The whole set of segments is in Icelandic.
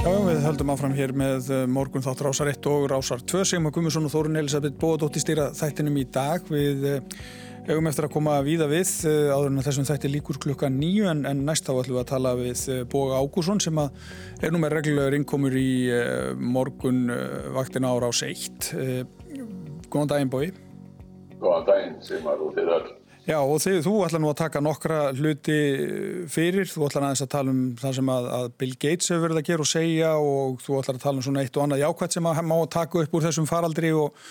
Já, við höldum áfram hér með eh, morgun þátt Rásar 1 og Rásar 2 Sigmar Gummarsson og Þórun Elisabeth Bóðadóttir stýra þættinum í dag. Við hefum eftir að koma víða við eh, áður en þessum þætti líkur klukka nýju en, en næst þá ætlum við að tala við eh, Bóga Ágússon sem að er nú með reglulegur innkomur í morgun vaktina á Rás 1 Góðan daginn Bói Góðan daginn Sigmar og þið öll Já og þið, þú ætla nú að taka nokkra hluti fyrir, þú ætla aðeins að tala um það sem að, að Bill Gates hefur verið að gera og segja og þú ætla að tala um svona eitt og annað jákvæmt sem að má taka upp úr þessum faraldri og,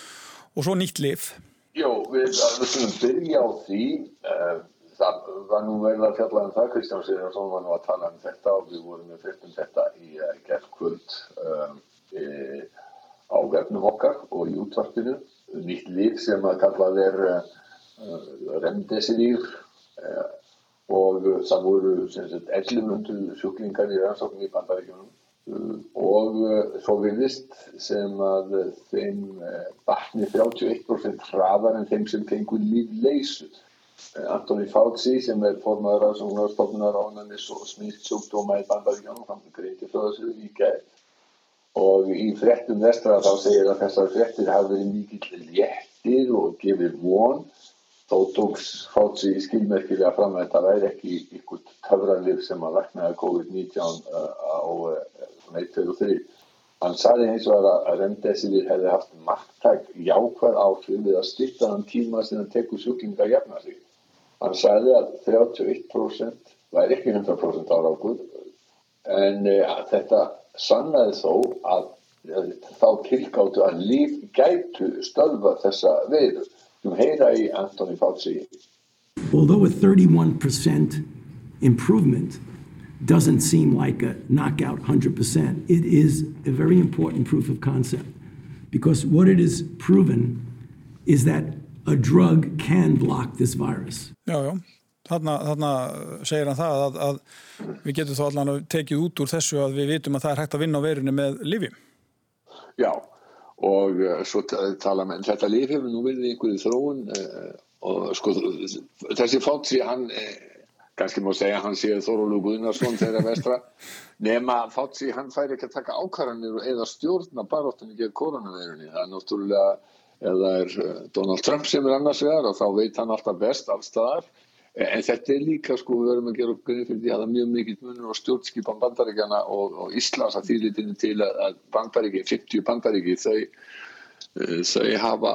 og svo nýtt lif. Jó, við ætlum byrja á því, uh, það var nú verið að fjalla um það, Kristján Sýrjarsson var nú að tala um þetta og við vorum með fyrstum þetta í uh, gerðkvöld uh, á vefnum okkar og í útvarpinu, nýtt lif sem að kallað er remdesivir eh, og það voru sagt, 1100 sjúklingar í rannsóknum í bandaríkjunum eh, og eh, svo virðist sem að þeim batni 31% hraðar en þeim sem fengur lífleysu. Antoni Fauci sem er formadur af Sjónarstofnunar ánanis og smittsjúkdóma í bandaríkjunum, hann greiti frá þessu í gæð og í frettum vestra þá segir að þessar frettir hafi verið mikill léttir og gefið von Þó tóks Fauci skilmerkilega fram að þetta væri ekki ykkur töfralif sem að laknaði COVID-19 uh, á 1, 2 og 3. Hann saði eins og að remdesivir hefði haft margtæk jákvæð áhrif við að styrta hann tíma sem hann tekur sjúklinga jafna sig. Hann saði að 31% væri ekki 100% árákur en uh, þetta sannaði þó að þá tilgáttu að líf gætu stöðva þessa veiður. You hate Anthony Fauci. Although a 31% improvement doesn't seem like a knockout 100%, it is a very important proof of concept because what it is proven is that a drug can block this virus. Já, já. Þarna, þarna segir hann það að, að við getum þá allan tekið út úr þessu að við vitum að það er hægt að vinna á verunni með lifi. Já, og uh, svo tala með þetta lif hefur nú verið einhverju þróun uh, og sko þessi Fátsi hann uh, kannski má segja hann séð Þórólu Guðnarsson þeirra vestra. Nema Fátsi hann fær ekki að taka ákvarðanir eða stjórna baróttunni gegn koronavirunni það er náttúrulega eða er Donald Trump sem er annars vegar og þá veit hann alltaf best allstaðar En þetta er líka sko, við verðum að gera upp greið fyrir því að það er mjög mikill munur á stjórnskipan bandaríkjana og, og Íslands að þýrlitinu til að bandaríki, 50 bandaríki, þau, eh, þau hafa,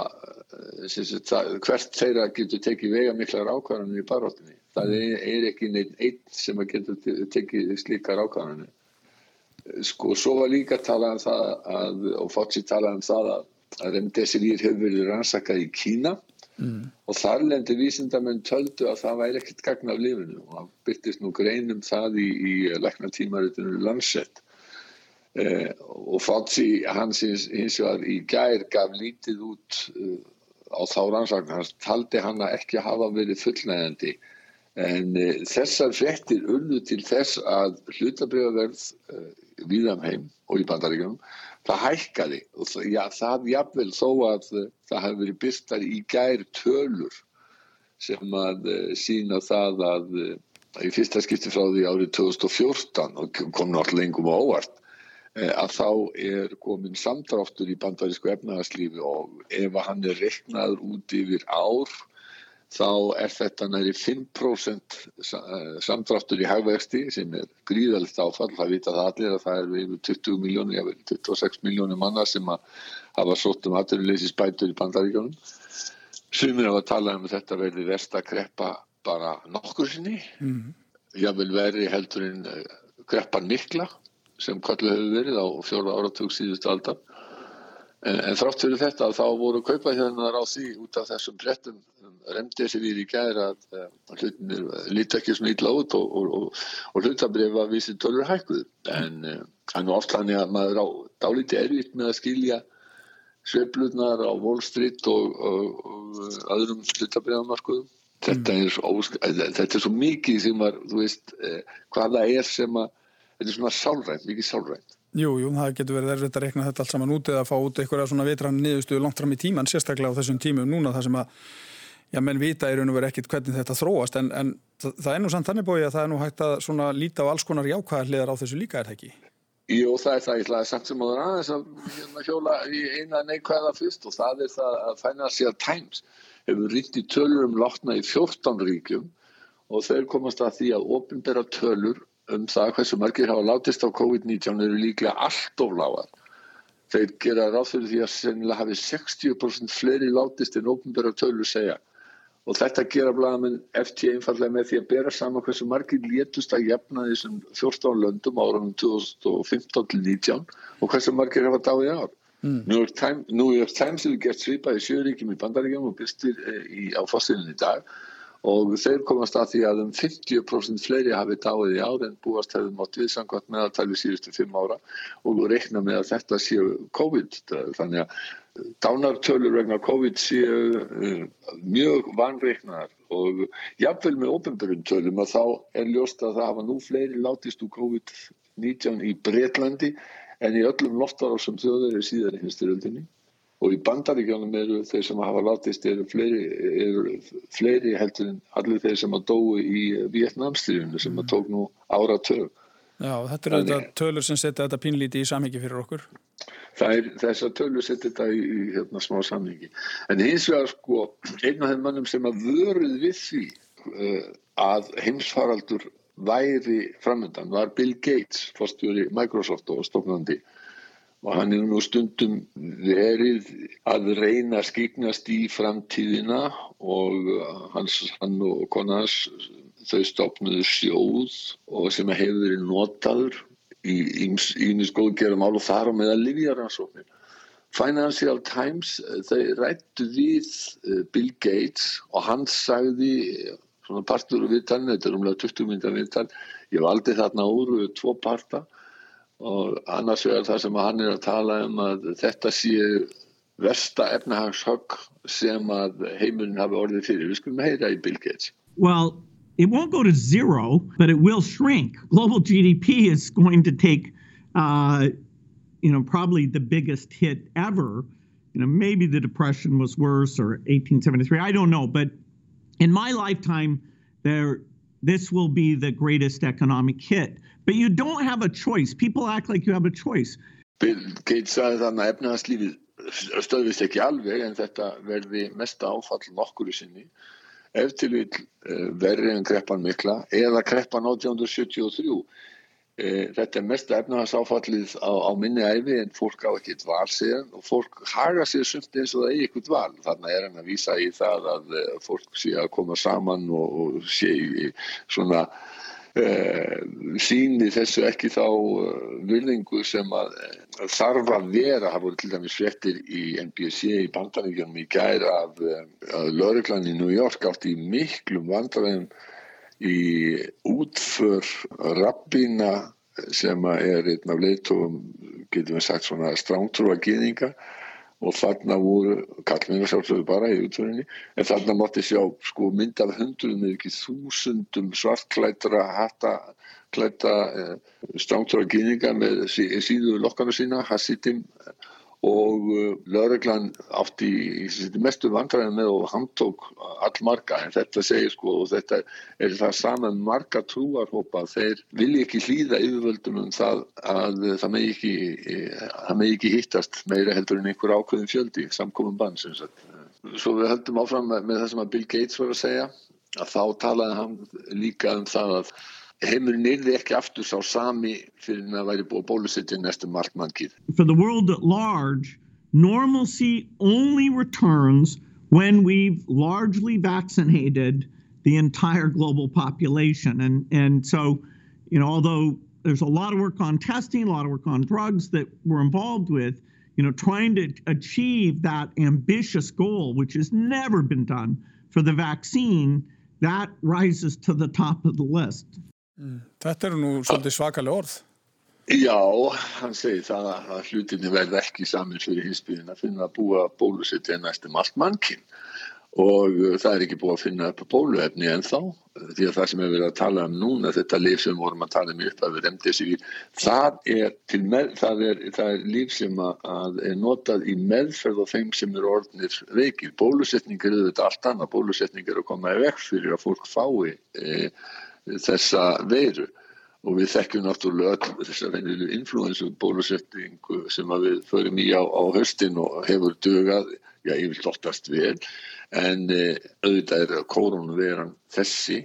eh, það, hvert þeirra getur tekið vega miklar ákvarðanir í baróttinni. Það er, er ekki neitt eitt sem getur tekið slíkar ákvarðanir. Sko, svo var líka talað um það að, og Fotsi talað um það að, að remdesirýr hefur verið rannsakað í Kína Mm. og þar lendi vísindamenn töldu að það væri ekkert gagn af lífinu. Og það byrtist nú greinum það í, í læknatímaritinu Lancet. Eh, og Fauci hans hins vegar í gær gaf lítið út uh, á þá rannsakna, hans taldi hann að ekki hafa verið fullnægandi en eh, þessar frettir ullu til þess að hlutabriðaverð eh, viðam heim og í bandaríkunum það hækkaði. Og það, já, það jafnvel þó að uh, það hefði verið byrtar í gær tölur sem að uh, sína það að uh, í fyrsta skipti frá því árið 2014 og kom náttúrulega engum á óvart að þá er komin samdráttur í bandarísku efnaðarslífi og ef hann er reknaður út yfir ár þá er þetta næri 5% samdráttur í hagvexti sem er gríðalegt áfall, það vita það allir að það er við 20 miljónir, ég veit 26 miljónir manna sem að hafa sótt um aðturleysi spætur í bandaríkjónum sumir af að tala um þetta verði verst að kreppa bara nokkur sinni. Mm -hmm. jável veri heldur en eh, kreppan mikla sem kallu hefur verið á fjóra áratug síðustu aldar en, en þrátt fyrir þetta þá voru kaupað hérna á því út af þessum brettum remdi þessi við í gæðir að, að hlutinir líti ekki svona ítla út og, og, og, og hlutabrif að vísi tölur hækkuð en það er nú oftlani að maður á dálíti erfitt með að skilja sveiflunar á Wall Street og öðrum hlutabrifamarkuðum þetta, mm. þetta er svo mikið sem að þú veist eh, hvaða er sem að þetta er svona sálrænt, mikið sálrænt Jú, jú, það getur verið erfitt að rekna þetta allt saman út eða að fá út eitthvað svona vitran niðurstuðu langt fram í tíman, sérstaklega á þessum tímum núna þar sem að já, menn vita í raun og veru ekkit hvernig þetta þróast en, en það er nú samt þannig bóið að það er nú hægt að svona líta á alls konar jákvæðar hliðar á þessu líka er það ekki? Jú, það er það, ég ætlaði samt sem áður aðeins að hérna, hjóla í eina neikvæða fyrst og það er það að Financial Times hefur ríkt í tölur um látna í 14 ríkjum og þeir komast að því að ofinbera tölur um það hversu margir hafa látist á COVID-19 eru líklega allt of lágar. Þeir gera ráð fyrir því að sennilega hafi 60% fleiri látist en ofinbera tölur segja og þetta gera blæðamenn eftir einfallega með því að bera saman hversu margir létust að jafna þessum 14 löndum árunum 2015-19 og hversu margir hafa dáið ár. Mm. New, York Times, New York Times hefur gert svipað í sjöríkjum í bandaríkjum og byrstir eh, á fósilin í dag og þeir komast að því að um 50% fleiri hafi dáið í ár en búast hefur mótt viðsangvæmt meðaltæli síðustu fimm ára og reikna með að þetta séu COVID. Þannig að dánartölur vegna COVID séu uh, mjög vanreiknar og jafnvel með ofinbjörntölum að þá er ljóst að það hafa nú fleiri látist úr COVID-19 í Breitlandi en í öllum loftarásum þjóður er síðan í hinsturöldinni og í bandaríkjónum eru þeir sem hafa látist eru fleiri, eru fleiri heldur en allir þeir sem að dói í Vietnamstríðinu sem að tók nú ára tög. Já, þetta eru þetta tölur sem setja þetta pínlíti í samhengi fyrir okkur. Það er þess að tölur setja þetta í, í hérna, smá samhengi. En hins vegar sko, einn af þeim mannum sem að vöruð við því uh, að heimsfaraldur væri framöndan var Bill Gates, fórstjóri Microsoft og stofnandi og hann er nú stundum verið að reyna að skiknast í framtíðina og hans, hann og konans þau stopnuðu sjóð og sem hefur verið notaður í ímis góðgerðum ál og þar á meða livjaransóknir. Financial Times, þau rættu við eh, Bill Gates og hann sagði, svona partur við viðtalinn, þetta er umlega 20 minnir viðtal, ég valdi þarna úr tvo parta og annars vegar það sem hann er að tala um að þetta versta efnahagshögg sem að hafi orðið fyrir. Við skulum heyra í Bill Gates. Well, it won't go to zero, but it will shrink. Global GDP is going to take, uh, you know, probably the biggest hit ever. You know, maybe the Depression was worse or 1873. I don't know, but in my lifetime, there this will be the greatest economic hit. But you don't have a choice. People act like you have a choice. Gates sagði þannig að efnahagslífið stöðvist ekki alveg en þetta verði mesta áfall nokkuru sinni ef til vil eh, verri en kreppan mikla eða kreppan 1873. Eh, þetta er mest efnahagsáfallið á, á minni æfi en fólk á ekkert val síðan og fólk haga sér sumt eins og það eigi ekkert val. Þannig er hann að vísa í það að eh, fólk sé að koma saman og, og sé í svona Uh, síni þessu ekki þá vilningu sem að uh, þarf að vera, það voru til dæmis frettir í NBC í bandaríkjum í gæra af lauruglan í New York átt í miklum vandræðum í útför rabbina sem er einn af leittóum, getum við sagt svona strángtrúa gýðinga og þarna voru, kallmennar sjálfsögðu bara í útförinni, en þarna mátti sjá sko mynd af hundruðum eða ekki þúsundum svartklættra hattaklætta eh, strángtóra gýninga með síðu lokkana sína, hassitim og uh, lögreglan átti í, í mestu vandræðin með og hann tók allmarga en þetta segir sko og þetta er það saman marga trúarhópa þeir vilja ekki hlýða yfirvöldunum það að það megi ekki, það megi ekki hittast meira heldur en einhver ákveðin fjöldi samkominn bann sem sagt. Svo við höldum áfram með það sem að Bill Gates var að segja að þá talaði hann líka um það að heimurinn ekki aftur sá sami fyrir að væri búið bólusetja næstum mannkið. For the world at large, normalcy only returns when we've largely vaccinated the entire global population. And, and so, you know, although there's a lot of work on testing, a lot of work on drugs that we're involved with, you know, trying to achieve that ambitious goal, which has never been done for the vaccine, that rises to the top of the list. Þetta eru nú svolítið svakalega orð. Já, hann segir það að hlutinni verði ekki saman fyrir hinsbyrjun að finna að búa bólusetja næstum allt mannkinn og uh, það er ekki búið að finna upp bóluefni en þá því að það sem við verðum að tala um núna þetta líf sem vorum að tala um upp að við remdi sig í það er, með, það er, það er líf sem að, er notað í meðferð og þeim sem eru orðnir veikir. Bólusetningar eru þetta allt annað. Bólusetningar að koma í vekk fyrir að fólk fái e, þessa veiru. Og við þekkjum náttúrulega þessar vennilu influensu bólusettingu sem við förum í á, á höstin og hefur dögað, já ég vil dottast vel, en e, auðvitað er koronaviran þessi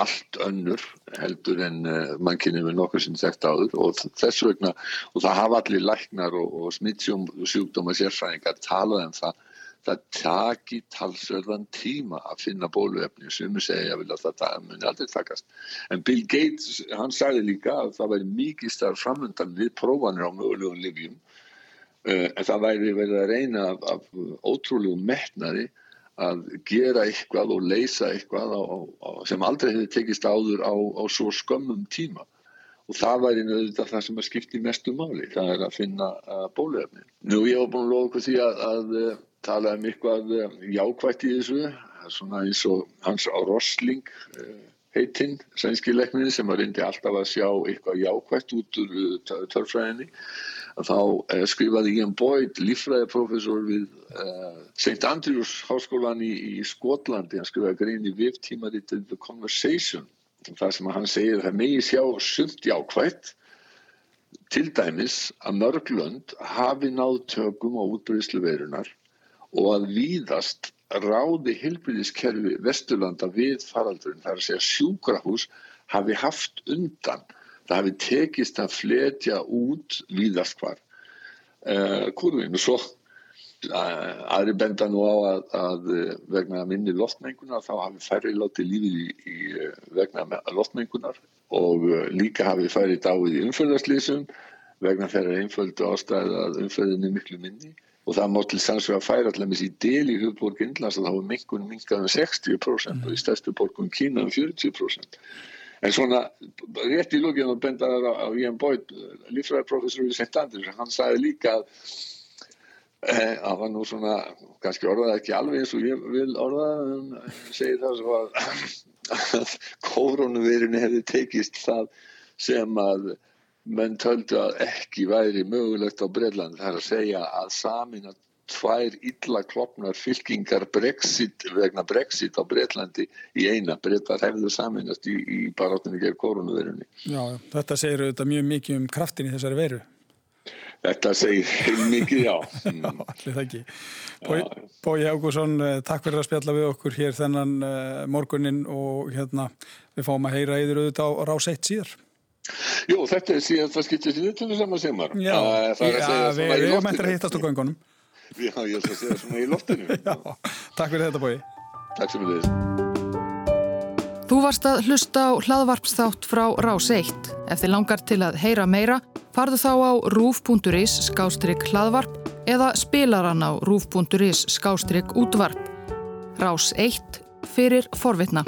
allt önnur heldur en uh, mannkynni við nokkur sem þekkt áður. Og þess vegna, og það hafa allir læknar og, og smittsjúkdóma sérfræðingar talað um það það taki talsverðan tíma að finna bóluefni sem við segja að það muni aldrei takast. En Bill Gates, hann sagði líka að það væri mikið starf framöndan við prófanir á mögulegum livjum uh, en það væri verið að reyna af, af ótrúlegum metnari að gera eitthvað og leysa eitthvað á, á, sem aldrei hefði tekist áður á, á svo skömmum tíma og það væri nöðvitað það sem að skipti mestu máli, það er að finna uh, bóluefni. Nú ég hef búin að lofa okkur því að, að tala um eitthvað eh, jákvægt í þessu, svona eins og hans á Rosling eh, heitinn, sænski lekminni sem var reyndi alltaf að sjá eitthvað jákvægt út úr eh, törfræðinni. Þá skrifaði Ian Boyd, lífræðiprofessor við St. Andrews háskólan í, í Skotlandi, hann skrifaði grein í viftímaritið The Conversation, það sem hann segir það megi sjá sumt jákvægt til dæmis að mörglönd hafi náð tökum á útbyrðislu verunar og að víðast ráði hilbriðiskerfi Vesturlanda við faraldurinn, það er að segja sjúkrahús hafi haft undan. Það hafi tekist að fletja út víðast hvar uh, kurvin og svo uh, aðri benda nú á að, að vegna minni loftmengunar þá hafi færri láti lífið í, í vegna loftmengunar og líka hafi færri dáið í umföldarslýsum vegna þeirra einföldu ástæði að umföldinni miklu minni og það má til sanns að færa allaveg í del í hugborg Indlands að þá er mingun minkað um 60% mm. og í stærstu borgum Kína um 40%. En svona rétt í lógin og bendaðar á, Ian Boyd, lífræðarprofessor við St. Andrews, hann sagði líka að eh, að var nú svona, kannski orðaði ekki alveg eins og ég vil orðaði, en segi það svo að, að kórónuverinu hefði tekist það sem að menn töldu að ekki væri mögulegt á Breitland það er að segja að samina tvær illa klopnar fylkingar Brexit, vegna Brexit á Breitlandi í eina breytar hefðu saminast í, í barátunni gegn koronavirunni. Já, þetta segir auðvitað mjög mikið um kraftin í þessari veru. Þetta segir heil mikið, já. já, allir það ekki. Bói Ágússon, eh, takk fyrir að spjalla við okkur hér þennan uh, morgunin og hérna við fáum að heyra yfir auðvitað á rás eitt síðar. Jú, þetta er síðan það skiptir sér til þess að maður semar. Já, já við erum eftir að hittast á göngunum. Já, ég ætla að segja svona í loftinu. Já, takk fyrir þetta bói. Takk sem leiðist. Þú varst að hlusta á hlaðvarpsþátt frá Rás 1. Ef þið langar til að heyra meira, farðu þá á rúf.is skástrygg hlaðvarp eða spilaran á rúf.is skástrygg útvarp. Rás 1 fyrir forvitna.